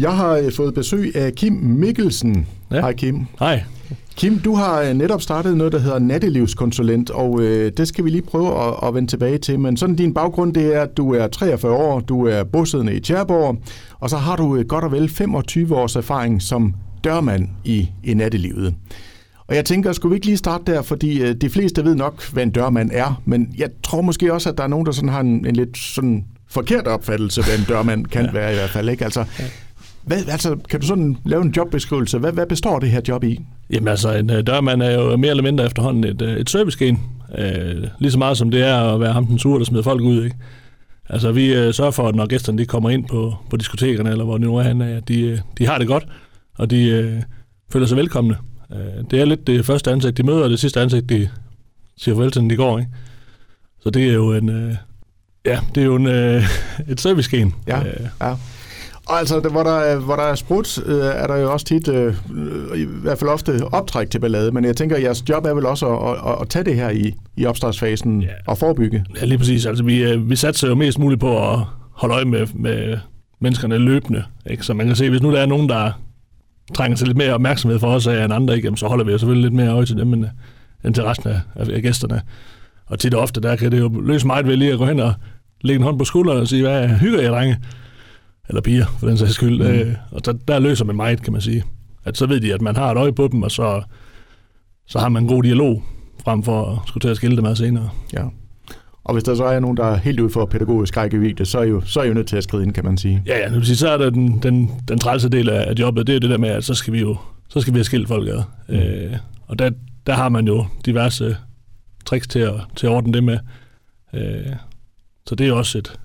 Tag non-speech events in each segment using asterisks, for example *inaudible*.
Jeg har øh, fået besøg af Kim Mikkelsen. Ja. Hej Kim. Hej. Kim, du har øh, netop startet noget, der hedder nattelivskonsulent, og øh, det skal vi lige prøve at, at vende tilbage til. Men sådan din baggrund, det er, at du er 43 år, du er bosiddende i Tjerborg, og så har du øh, godt og vel 25 års erfaring som dørmand i, i nattelivet. Og jeg tænker, skulle vi ikke lige starte der, fordi øh, de fleste ved nok, hvad en dørmand er, men jeg tror måske også, at der er nogen, der sådan har en, en lidt sådan forkert opfattelse, hvad en dørmand kan ja. være i hvert fald. Ikke? Altså, ja. Hvad, altså, kan du sådan lave en jobbeskrivelse? Hvad, hvad består det her job i? Jamen altså, en uh, dørmand er jo mere eller mindre efterhånden et, uh, et servicegen. Uh, lige så meget som det er at være ham den sure, der smider folk ud. Ikke? Altså, vi uh, sørger for, at når gæsterne de kommer ind på, på diskotekerne, eller hvor det nu er han at de, uh, de har det godt, og de uh, føler sig velkomne. Uh, det er lidt det første ansigt, de møder, og det sidste ansigt, de siger farvel til, de går. Ikke? Så det er jo en... Uh, ja, det er jo en, uh, *laughs* et servicegen. Ja, uh, ja. Og altså, hvor der, hvor der er sprut, øh, er der jo også tit, øh, i hvert fald ofte, optræk til ballade. Men jeg tænker, at jeres job er vel også at, at, at tage det her i, i opstartsfasen ja. og forebygge. Ja, lige præcis. Altså, vi, øh, vi satser jo mest muligt på at holde øje med, med menneskerne løbende. Ikke? Så man kan se, hvis nu der er nogen, der trænger til lidt mere opmærksomhed for os af end andre, ikke? Jamen, så holder vi jo selvfølgelig lidt mere øje til dem, end, end til resten af, af gæsterne. Og tit og ofte, der kan det jo løse meget ved lige at gå hen og lægge en hånd på skulderen og sige, hvad hygger jeg, drenge? Eller piger, for den sags skyld. Mm. Øh, og der, der løser man meget, kan man sige. At så ved de, at man har et øje på dem, og så, så har man en god dialog, frem for at skulle til at skille dem ad senere. Ja. Og hvis der så er nogen, der er helt ud for pædagogisk rækkevidde, så er I jo, så er I jo nødt til at skride ind, kan man sige. Ja, ja. Sige, så er der den, den, den trælse del af jobbet, det er det der med, at så skal vi jo så skal vi have skilt folk ad. Mm. Øh, og der, der har man jo diverse tricks til at, til at ordne det med. Øh, så det er også et,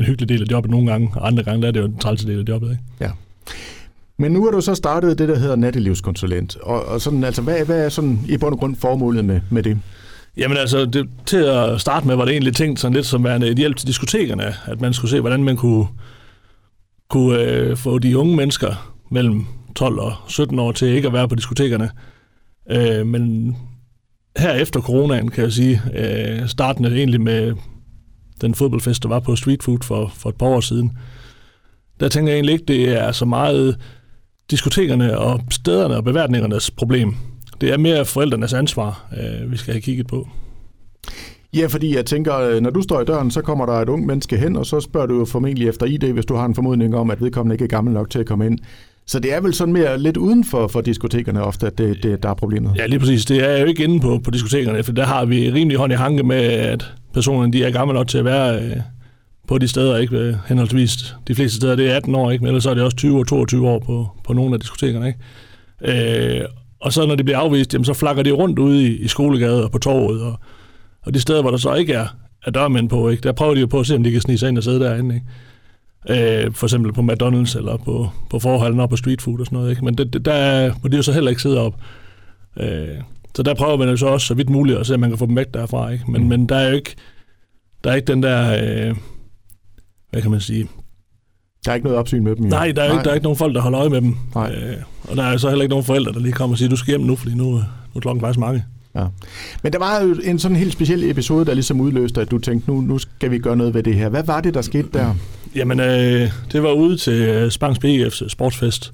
en hyggelig del af jobbet nogle gange, og andre gange der er det jo en træls del af jobbet. Ikke? Ja. Men nu har du så startet det, der hedder nattelivskonsulent. Og, og sådan, altså, hvad, hvad er sådan i bund og grund formålet med, med det? Jamen altså, det, til at starte med var det egentlig tænkt sådan lidt som værende et hjælp til diskotekerne, at man skulle se, hvordan man kunne, kunne øh, få de unge mennesker mellem 12 og 17 år til ikke at være på diskotekerne. Øh, men her efter coronaen, kan jeg sige, øh, startende egentlig med den fodboldfest, der var på Street Food for, for et par år siden, der tænker jeg egentlig ikke, det er så meget diskotekerne og stederne og beværtningernes problem. Det er mere forældrenes ansvar, øh, vi skal have kigget på. Ja, fordi jeg tænker, øh, når du står i døren, så kommer der et ung menneske hen, og så spørger du jo formentlig efter ID, hvis du har en formodning om, at vedkommende ikke er gammel nok til at komme ind. Så det er vel sådan mere lidt uden for, for diskotekerne ofte, at det, det, der er problemet? Ja, lige præcis. Det er jo ikke inde på, på diskotekerne, for der har vi rimelig hånd i hanke med, at personerne de er gamle nok til at være øh, på de steder, ikke øh, henholdsvis. De fleste steder det er 18 år, ikke? men ellers er det også 20 og 22 år på, på nogle af diskotekerne. Ikke? Øh, og så når de bliver afvist, jamen, så flakker de rundt ude i, i skolegade og på torvet, og, og de steder, hvor der så ikke er, er dørmænd på, ikke? der prøver de jo på at se, om de kan snige sig ind og sidde derinde. Ikke? Øh, for eksempel på McDonald's eller på, på forholdene og på street food og sådan noget. Ikke? Men det, det, der må de jo så heller ikke sidde op. Øh, så der prøver man jo så også så vidt muligt at se, om man kan få dem væk derfra. Ikke? Men, mm. men der er jo ikke, der er ikke den der, øh, hvad kan man sige, der er ikke noget opsyn med dem? Jo. Nej, der er, Nej. Ikke, der er ikke nogen folk, der holder øje med dem. Nej. Øh, og der er så heller ikke nogen forældre, der lige kommer og siger, du skal hjem nu, fordi nu, nu er klokken faktisk mange. Ja. Men der var jo en sådan helt speciel episode, der ligesom udløste, at du tænkte, nu, nu skal vi gøre noget ved det her. Hvad var det, der skete der? Jamen, øh, det var ude til øh, Spangs BF's sportsfest,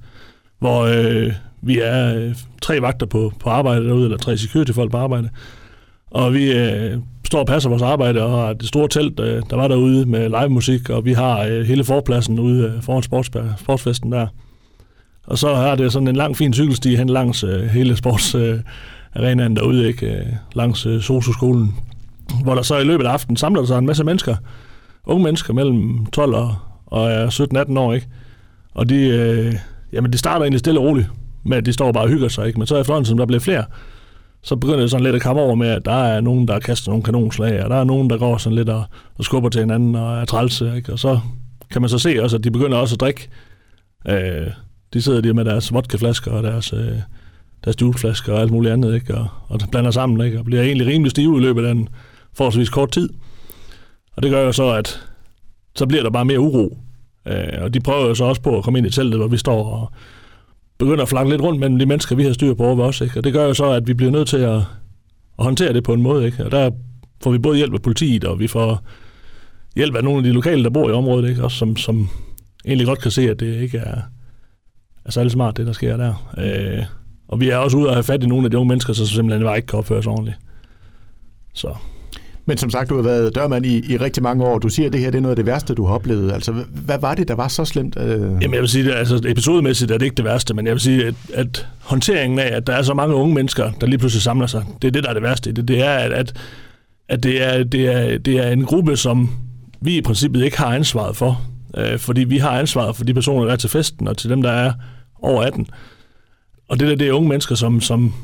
hvor øh, vi er øh, tre vagter på, på arbejde derude, eller tre security-folk på arbejde. Og vi øh, står og passer vores arbejde, og har det store telt, øh, der var derude med live musik, og vi har øh, hele forpladsen ude øh, foran sports, øh, sportsfesten der. Og så er det sådan en lang, fin cykelsti hen langs øh, hele sportsarenaen øh, derude, ikke? Øh, langs øh, Sosu-skolen, hvor der så i løbet af aftenen samler sig en masse mennesker, unge mennesker mellem 12 og, og 17-18 år, ikke? Og de, øh, jamen, de starter egentlig stille og roligt med, at de står bare og hygger sig, ikke? Men så efterhånden, som der bliver flere, så begynder det sådan lidt at komme over med, at der er nogen, der kaster nogle kanonslag, og der er nogen, der går sådan lidt og, og skubber til hinanden og er trælse, ikke? Og så kan man så se også, at de begynder også at drikke. Øh, de sidder der med deres vodkaflasker og deres, øh, deres juleflasker og alt muligt andet, ikke? Og, og blander sammen, ikke? Og bliver egentlig rimelig stive i løbet af den forholdsvis kort tid. Og det gør jo så, at så bliver der bare mere uro. Øh, og de prøver jo så også på at komme ind i teltet, hvor vi står og begynder at flanke lidt rundt mellem de mennesker, vi har styr på over os. Ikke? Og det gør jo så, at vi bliver nødt til at, at håndtere det på en måde. Ikke? Og der får vi både hjælp af politiet, og vi får hjælp af nogle af de lokale, der bor i området, ikke? Også som, som egentlig godt kan se, at det ikke er, er særlig smart, det der sker der. Øh, og vi er også ude og have fat i nogle af de unge mennesker, som simpelthen bare ikke kan opføre sig ordentligt. Så. Men som sagt, du har været dørmand i, i rigtig mange år. Du siger, at det her det er noget af det værste, du har oplevet. Altså, hvad var det, der var så slemt? Øh? Jamen, jeg vil sige, at altså, episodemæssigt er det ikke det værste, men jeg vil sige, at, at håndteringen af, at der er så mange unge mennesker, der lige pludselig samler sig, det er det, der er det værste. Det, det er, at, at, at det, er, det, er, det er en gruppe, som vi i princippet ikke har ansvaret for. Øh, fordi vi har ansvaret for de personer, der er til festen, og til dem, der er over 18. Og det der, det er unge mennesker, som, som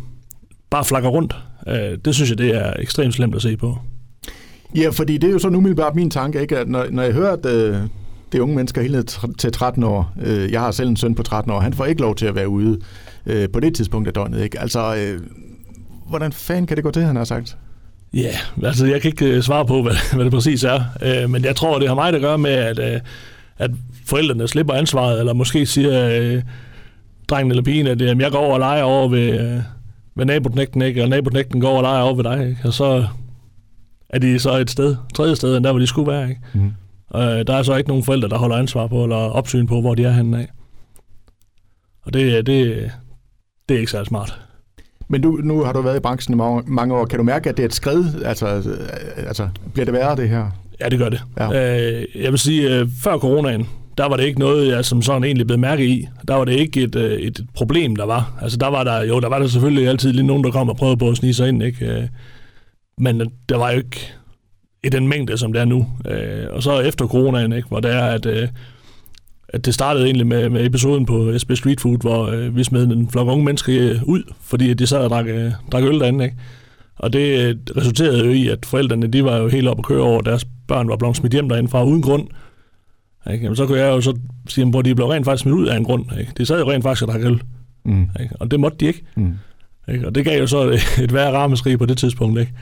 bare flakker rundt. Øh, det synes jeg, det er ekstremt slemt at se på. Ja, fordi det er jo så umiddelbart min tanke, ikke? at når, når jeg hører, at øh, det er unge mennesker helt til 13 år, øh, jeg har selv en søn på 13 år, han får ikke lov til at være ude øh, på det tidspunkt af døgnet. Ikke? Altså, øh, hvordan fanden kan det gå til, han har sagt? Ja, yeah, altså jeg kan ikke øh, svare på, hvad, hvad det præcis er, øh, men jeg tror, det har meget at gøre med, at, øh, at forældrene slipper ansvaret, eller måske siger øh, drengen eller pigen, at øh, jeg går over og leger over ved, øh, ved naboknægten, ikke? og naboknægten går over og leger over ved dig, ikke? og så er de så et sted, tredje sted, end der, hvor de skulle være. Ikke? Mm. Øh, der er så ikke nogen forældre, der holder ansvar på, eller opsyn på, hvor de er henne af. Og det, det, det er ikke særlig smart. Men du, nu har du været i branchen i mange, mange år. Kan du mærke, at det er et skred? Altså, altså bliver det værre, det her? Ja, det gør det. Ja. Øh, jeg vil sige, øh, før coronaen, der var det ikke noget, jeg som sådan egentlig blev mærke i. Der var det ikke et, øh, et problem, der var. Altså, der var der, jo, der var der selvfølgelig altid lige nogen, der kom og prøvede på at snige sig ind, ikke? Men der var jo ikke i den mængde, som det er nu. Øh, og så efter coronaen, ikke, hvor det er, at, øh, at det startede egentlig med, med episoden på SB Street Food, hvor øh, vi smed en flok unge mennesker øh, ud, fordi de sad og drak, øh, drak øl derinde. Ikke? Og det øh, resulterede jo i, at forældrene de var jo helt op at køre over, deres børn var blevet smidt hjem derindefra uden grund. Ikke? Jamen, så kunne jeg jo så sige, hvor de blev rent faktisk smidt ud af en grund. Ikke? De sad jo rent faktisk og drak øl. Mm. Ikke? Og det måtte de ikke. Mm. Ikke? Og det gav jo så et, et værre rammeskrig på det tidspunkt. Ikke?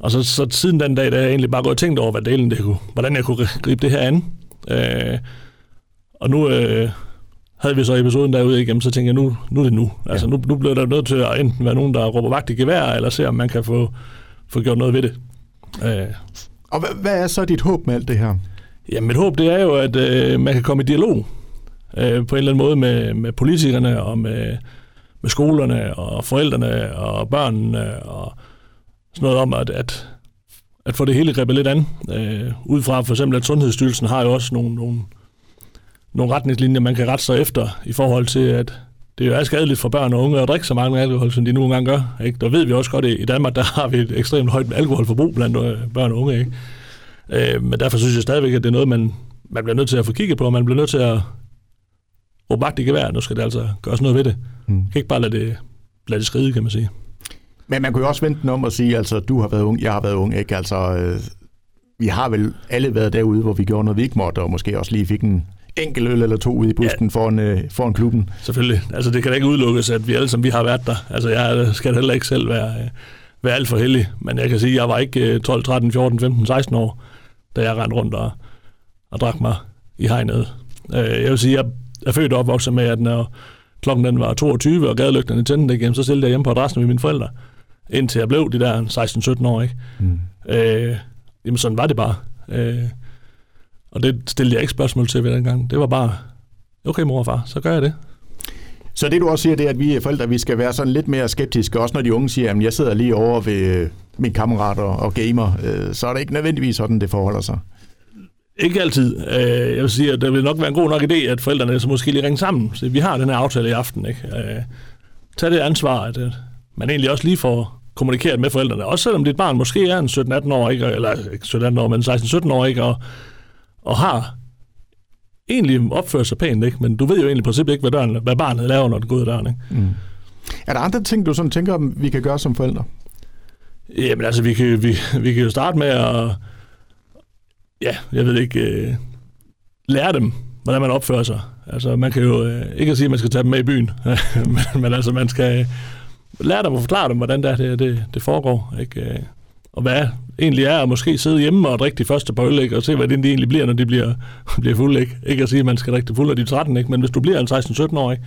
Og så, så siden den dag, der er jeg egentlig bare gået og tænkt over, hvad delen det kunne, hvordan jeg kunne gribe det her an. Øh, og nu øh, havde vi så episoden derude igen, så tænkte jeg, nu, nu er det nu. Altså nu, nu bliver der nødt til at enten være nogen, der råber vagt i gevær, eller se, om man kan få, få gjort noget ved det. Øh. Og hvad, hvad er så dit håb med alt det her? Jamen, mit håb det er jo, at øh, man kan komme i dialog øh, på en eller anden måde med, med politikerne og med, med skolerne og forældrene og børnene og sådan noget om, at, at, at få det hele grebet lidt an. Øh, ud fra for eksempel, at Sundhedsstyrelsen har jo også nogle, nogle, nogle retningslinjer, man kan rette sig efter i forhold til, at det jo er skadeligt for børn og unge at drikke så mange alkohol, som de nu engang gør. Ikke? Der ved vi også godt, at i Danmark der har vi et ekstremt højt alkoholforbrug blandt øh, børn og unge. Ikke? Øh, men derfor synes jeg stadigvæk, at det er noget, man, man bliver nødt til at få kigget på, man bliver nødt til at råbe vagt i gevær. Nu skal det altså gøres noget ved det. Mm. Man kan ikke bare lade det, lade det skride, kan man sige. Men man kunne jo også vente den om og sige, altså du har været ung, jeg har været ung, ikke? Altså, øh, vi har vel alle været derude, hvor vi gjorde noget, vi ikke måtte, og måske også lige fik en enkelt øl eller to ude i busken ja. foran, øh, foran klubben. Selvfølgelig. Altså det kan da ikke udelukkes, at vi alle som vi har været der. Altså jeg skal heller ikke selv være, øh, være alt for heldig, men jeg kan sige, at jeg var ikke 12, 13, 14, 15, 16 år, da jeg rendte rundt og, og drak mig i hegnet. Øh, jeg vil sige, at jeg er født og opvokset med, at når klokken den var 22, og gadelygterne tændte igen, så stillede jeg hjemme på adressen med mine forældre indtil jeg blev de der 16-17 år. Ikke? Mm. Øh, jamen sådan var det bare. Øh, og det stillede jeg ikke spørgsmål til ved den gang. Det var bare, okay mor og far, så gør jeg det. Så det du også siger, det er, at vi forældre, vi skal være sådan lidt mere skeptiske, også når de unge siger, at jeg sidder lige over ved øh, min kammerat og, og gamer, øh, så er det ikke nødvendigvis sådan, det forholder sig. Ikke altid. Øh, jeg vil sige, at det vil nok være en god nok idé, at forældrene så måske lige ringer sammen. Så vi har den her aftale i aften. Ikke? Tag det ansvar, at man egentlig også lige får kommunikeret med forældrene. Også selvom dit barn måske er en 17-18 år, ikke, eller ikke 17 år, men 16-17 år, ikke, og, og har egentlig opført sig pænt, ikke? men du ved jo egentlig på ikke, hvad, døren, hvad barnet laver, når det går ud af døren. Ikke? Mm. Er der andre ting, du sådan tænker, vi kan gøre som forældre? Jamen altså, vi kan, vi, vi kan jo starte med at, ja, jeg ved ikke, øh, lære dem, hvordan man opfører sig. Altså, man kan jo øh, ikke sige, at man skal tage dem med i byen, *laughs* men, men altså, man skal lære dem at forklare dem, hvordan det, det, det, det foregår. Ikke? Og hvad egentlig er at måske sidde hjemme og drikke de første på øl, ikke? og se, hvad det egentlig bliver, når de bliver, *laughs* bliver fulde. Ikke? ikke at sige, at man skal drikke det fuld af de 13, ikke? men hvis du bliver en 16-17 år, ikke?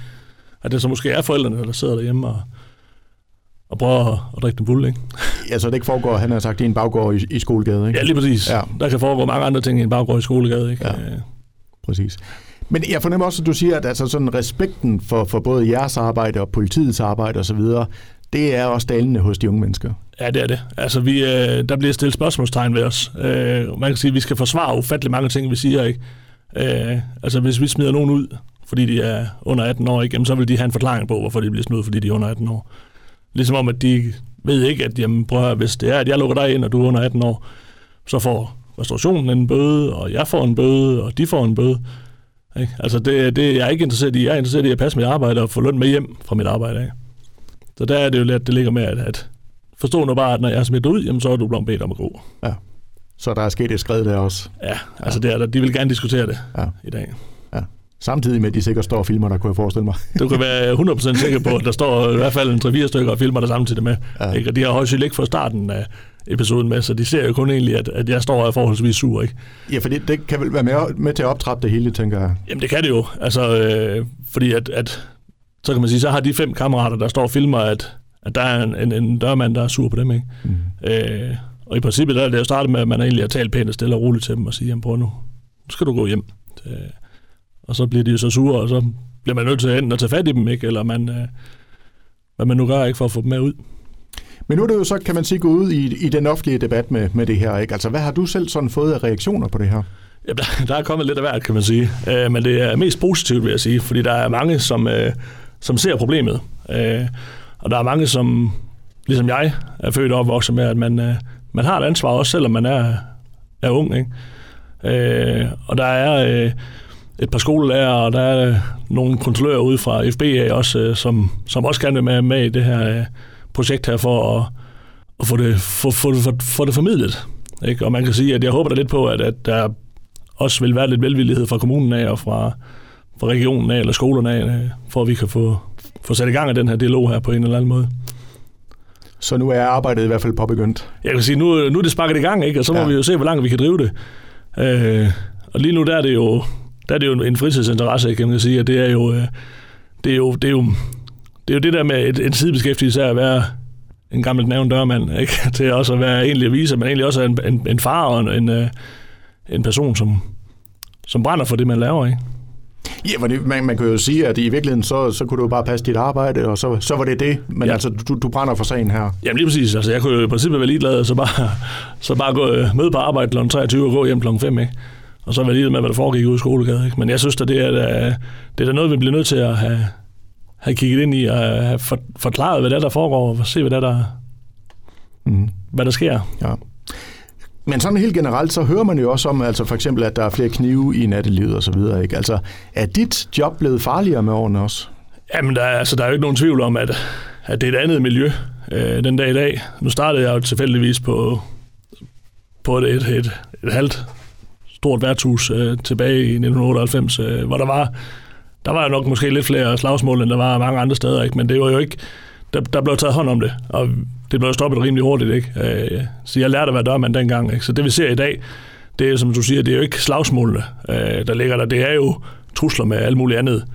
at det så måske er forældrene, der sidder derhjemme og, og prøver at, at drikke dem fuld. Ikke? *laughs* Ja, så det ikke foregår, han har sagt, i en baggård i, i skolegade. Ikke? Ja, lige præcis. Ja. Der kan foregå mange andre ting i en baggård i skolegade. Ikke? Ja, præcis. Men jeg fornemmer også, at du siger, at altså sådan respekten for, for både jeres arbejde og politiets arbejde osv., det er også dalende hos de unge mennesker. Ja, det er det. Altså, vi, øh, der bliver stillet spørgsmålstegn ved os. Øh, man kan sige, at vi skal forsvare ufattelig mange ting, vi siger, ikke? Øh, altså, hvis vi smider nogen ud, fordi de er under 18 år, ikke? Jamen, så vil de have en forklaring på, hvorfor de bliver smidt ud, fordi de er under 18 år. Ligesom om, at de ved ikke, at jamen, prøv at, hvis det er, at jeg lukker dig ind, og du er under 18 år, så får restaurationen en bøde, og jeg får en bøde, og de får en bøde. Ikke? Altså, det, det jeg er ikke interesseret i. Jeg er interesseret i at passe mit arbejde og få løn med hjem fra mit arbejde. Ikke? Så der er det jo lidt, det ligger med, at, at forstå nu bare, at når jeg er smidt ud, jamen, så er du blevet bedt om at gå. Ja. Så der er sket et skridt der også. Ja, altså ja. Det er der. De vil gerne diskutere det ja. i dag. Ja. Samtidig med, at de sikkert står og filmer der, kunne jeg forestille mig. Du kan være 100% sikker på, at der står i hvert fald en 3-4 stykker og filmer der samtidig med. Ja. Ikke? Og de har højst ikke fra starten af episoden med, så de ser jo kun egentlig, at, at jeg står og er forholdsvis sur. Ikke? Ja, for det, det kan vel være med, med til at optrappe det hele, tænker jeg. Jamen det kan det jo. Altså, øh, fordi at, at, så kan man sige, så har de fem kammerater, der står og filmer, at, at der er en, en, en dørmand, der er sur på dem. Ikke? Mm. Øh, og i princippet der er det jo startet med, at man egentlig har talt pænt og stille og roligt til dem og sige, jamen prøv nu, nu skal du gå hjem. Øh, og så bliver de jo så sure, og så bliver man nødt til at enten at tage fat i dem, ikke? eller man, øh, hvad man nu gør, ikke for at få dem med ud. Men nu er det jo så, kan man sige, gå ud i, i den offentlige debat med, med det her. Ikke? Altså, hvad har du selv sådan fået af reaktioner på det her? Ja, der, der er kommet lidt af hvert, kan man sige. Øh, men det er mest positivt, vil jeg sige, fordi der er mange, som, øh, som ser problemet. Øh, og der er mange, som, ligesom jeg, er født og opvokset med, at man, øh, man har et ansvar også, selvom man er, er ung. Ikke? Øh, og der er... Øh, et par skolelærer, og der er nogle kontrollører ude fra FBA også, øh, som, som også gerne vil være med i det her øh, projekt her for at, at få, det, for, for, for, for det formidlet. Ikke? Og man kan sige, at jeg håber da lidt på, at, at der også vil være lidt velvillighed fra kommunen af og fra, fra regionen af eller skolerne af, øh, for at vi kan få, få sat i gang af den her dialog her på en eller anden måde. Så nu er arbejdet i hvert fald påbegyndt? Jeg kan sige, nu, nu er det sparket i gang, ikke? og så må ja. vi jo se, hvor langt vi kan drive det. Øh, og lige nu der er det jo der er det jo en fritidsinteresse, kan man sige, at det er jo, øh, det er jo, det er jo, det er jo det der med et, en sidebeskæftigelse af at være en gammel nævn dørmand, *laughs* ikke? til også at være egentlig aviser, men egentlig også en, en, en far og en, en, øh, en person, som, som brænder for det, man laver. Ikke? Ja, for det, man, man kan jo sige, at i virkeligheden, så, så kunne du bare passe dit arbejde, og så, så var det det. Men ja. altså, du, du brænder for sagen her. Jamen lige præcis. Altså, jeg kunne jo i princippet være ligeglad, og så bare, *laughs* så bare gå, øh, møde på arbejde kl. 23 og gå hjem kl. 5, ikke? og så var det med, hvad der foregik ude i skolegade. Ikke? Men jeg synes, at det er, det er da noget, vi bliver nødt til at have, have kigget ind i og have forklaret, hvad der, der foregår, og se, hvad der, der, mm. hvad der sker. Ja. Men sådan helt generelt, så hører man jo også om, altså for eksempel, at der er flere knive i nattelivet og så videre. Ikke? Altså, er dit job blevet farligere med årene også? Jamen, der er, altså, der er jo ikke nogen tvivl om, at, at det er et andet miljø øh, den dag i dag. Nu startede jeg jo tilfældigvis på, på et, et, et, et halvt stort værtshus øh, tilbage i 1998, øh, hvor der var, der var nok måske lidt flere slagsmål, end der var mange andre steder, ikke? men det var jo ikke, der, der blev taget hånd om det, og det blev stoppet rimelig hurtigt. Ikke? Øh, så jeg lærte at være dørmand dengang. Ikke? Så det vi ser i dag, det er som du siger, det er jo ikke slagsmålene, øh, der ligger der. Det er jo trusler med alt muligt andet.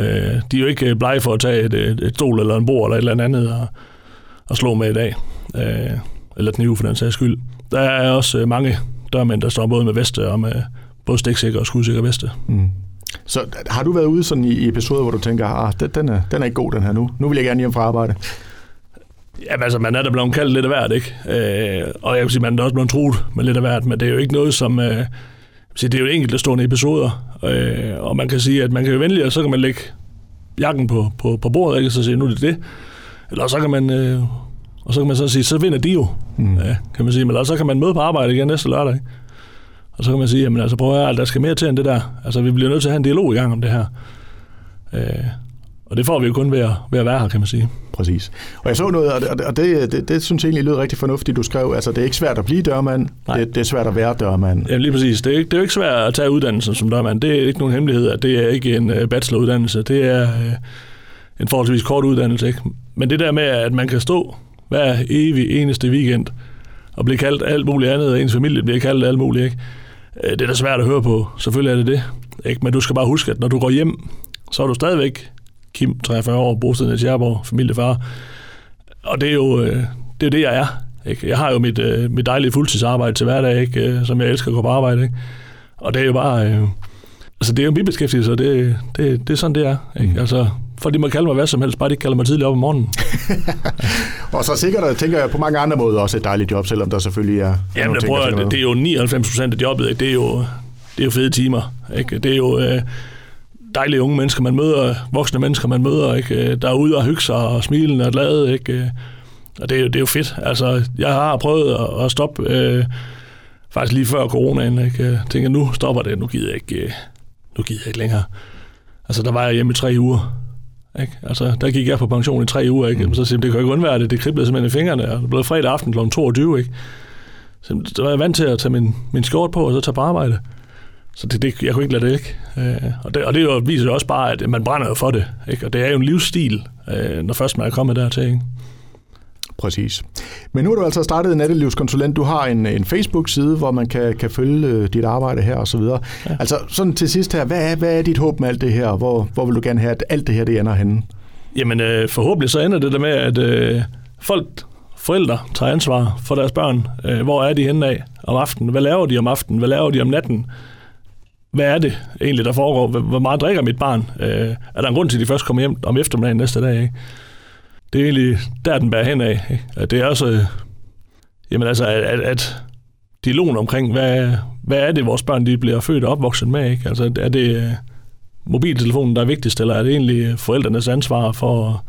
Øh, de er jo ikke øh, blege for at tage et, et, stol eller en bord eller et eller andet og, og slå med i dag. Øh, eller knive for den sags skyld. Der er også øh, mange dørmænd, der står både med veste og med både stiksikre og skudsikre veste. Mm. Så har du været ude sådan i episoder, hvor du tænker, ah, den, er, den er ikke god, den her nu. Nu vil jeg gerne hjem fra arbejde. Jamen altså, man er da blevet kaldt lidt af hvert, ikke? Øh, og jeg vil sige, man er også blevet truet med lidt af hvert, men det er jo ikke noget, som... Øh, det er jo enkelte stående episoder, øh, og man kan sige, at man kan jo vælge, og så kan man lægge jakken på, på, på bordet, ikke? så sige, nu er det det. Eller så kan man øh, og så kan man så sige, så vinder de jo, mm. ja, kan man sige. Men så kan man møde på arbejde igen næste lørdag. Ikke? Og så kan man sige, jamen altså prøv at høre, der skal mere til end det der. Altså vi bliver nødt til at have en dialog i gang om det her. Øh, og det får vi jo kun ved at, ved at være her, kan man sige. Præcis. Og jeg så noget, og det, og det, det, det synes jeg egentlig lød rigtig fornuftigt, du skrev. Altså, det er ikke svært at blive dørmand, det, det er svært at være dørmand. Ja, lige præcis. Det er, det er jo ikke svært at tage uddannelsen som dørmand. Det er ikke nogen hemmelighed, at det er ikke en øh, bacheloruddannelse. Det er øh, en forholdsvis kort uddannelse. Ikke? Men det der med, at man kan stå hver evig eneste weekend, og blive kaldt alt muligt andet, og ens familie bliver kaldt alt muligt. Ikke? Øh, det er da svært at høre på. Selvfølgelig er det det. Ikke? Men du skal bare huske, at når du går hjem, så er du stadigvæk Kim, 43 år, bosiddende i Tjerborg, familiefar. Og det er jo øh, det, er det, jeg er. Ikke? Jeg har jo mit, øh, mit dejlige fuldtidsarbejde til hverdag, ikke? som jeg elsker at gå på arbejde. Ikke? Og det er jo bare... Altså, det er jo en bibeskæftigelse, og det, det, det er sådan, det er. Ikke? Mm. Altså, for de må kalde mig hvad som helst, bare de ikke kalder mig tidligt op om morgenen. *laughs* og så sikkert, tænker jeg, på mange andre måder også et dejligt job, selvom der selvfølgelig er Jamen, jeg prøver, det, det er jo 99 procent af jobbet, ikke? Det, er jo, det er jo fede timer. Ikke? Det er jo øh, dejlige unge mennesker, man møder, voksne mennesker, man møder, ikke? der er ude og hygge sig og smilende og glade. Ikke? Og det er, jo, det er jo fedt. Altså, jeg har prøvet at, at stoppe øh, faktisk lige før coronaen. Ikke? Jeg tænker, nu stopper det, nu gider jeg ikke, øh, nu gider jeg ikke længere. Altså, der var jeg hjemme i tre uger. Ikke? Altså, der gik jeg på pension i tre uger, ikke? Mm. så siger det kan jo ikke undvære det, det kriblede simpelthen i fingrene, og det blev fredag aften kl. 22, ikke? Så, så var jeg vant til at tage min, min skjort på, og så tage på arbejde. Så det, det, jeg kunne ikke lade det ikke. Øh, og, det, og det jo, viser jo også bare, at man brænder jo for det. Ikke? Og det er jo en livsstil, øh, når først man er kommet dertil. Ikke? Præcis. Men nu har du altså startet en nattelivskonsulent. Du har en, en Facebook-side, hvor man kan, kan følge øh, dit arbejde her og så videre. Ja. Altså sådan til sidst her, hvad er, hvad er dit håb med alt det her? Hvor, hvor vil du gerne have, at alt det her det ender henne? Jamen øh, forhåbentlig så ender det der med, at øh, folk, forældre, tager ansvar for deres børn. Øh, hvor er de henne af om aftenen? Hvad laver de om aftenen? Hvad laver de om natten? Hvad er det egentlig, der foregår? Hvor meget drikker mit barn? Øh, er der en grund til, at de først kommer hjem om eftermiddagen næste dag? Ikke? Det er egentlig der, den bærer hen af. Ikke? Det er også, jamen altså, at, at dialogen omkring, hvad, hvad er det, vores børn de bliver født og opvokset med? Ikke? Altså, er det øh, mobiltelefonen, der er vigtigst, eller er det egentlig forældrenes ansvar for,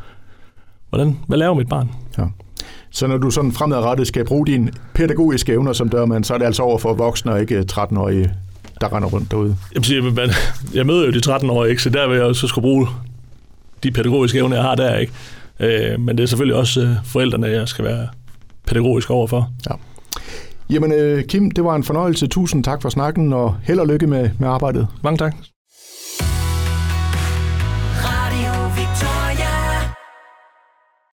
hvordan, hvad laver mit barn? Ja. Så når du sådan fremadrettet skal bruge dine pædagogiske evner som dørmand, så er det altså over for voksne og ikke 13-årige, der render rundt derude? Jamen, jeg møder jo de 13-årige, ikke? så der vil jeg så skulle bruge de pædagogiske evner, jeg har der. Ikke? Øh, men det er selvfølgelig også øh, forældrene, jeg skal være pædagogisk overfor. Ja. Jamen øh, Kim, det var en fornøjelse. Tusind tak for snakken, og held og lykke med, med arbejdet. Mange tak.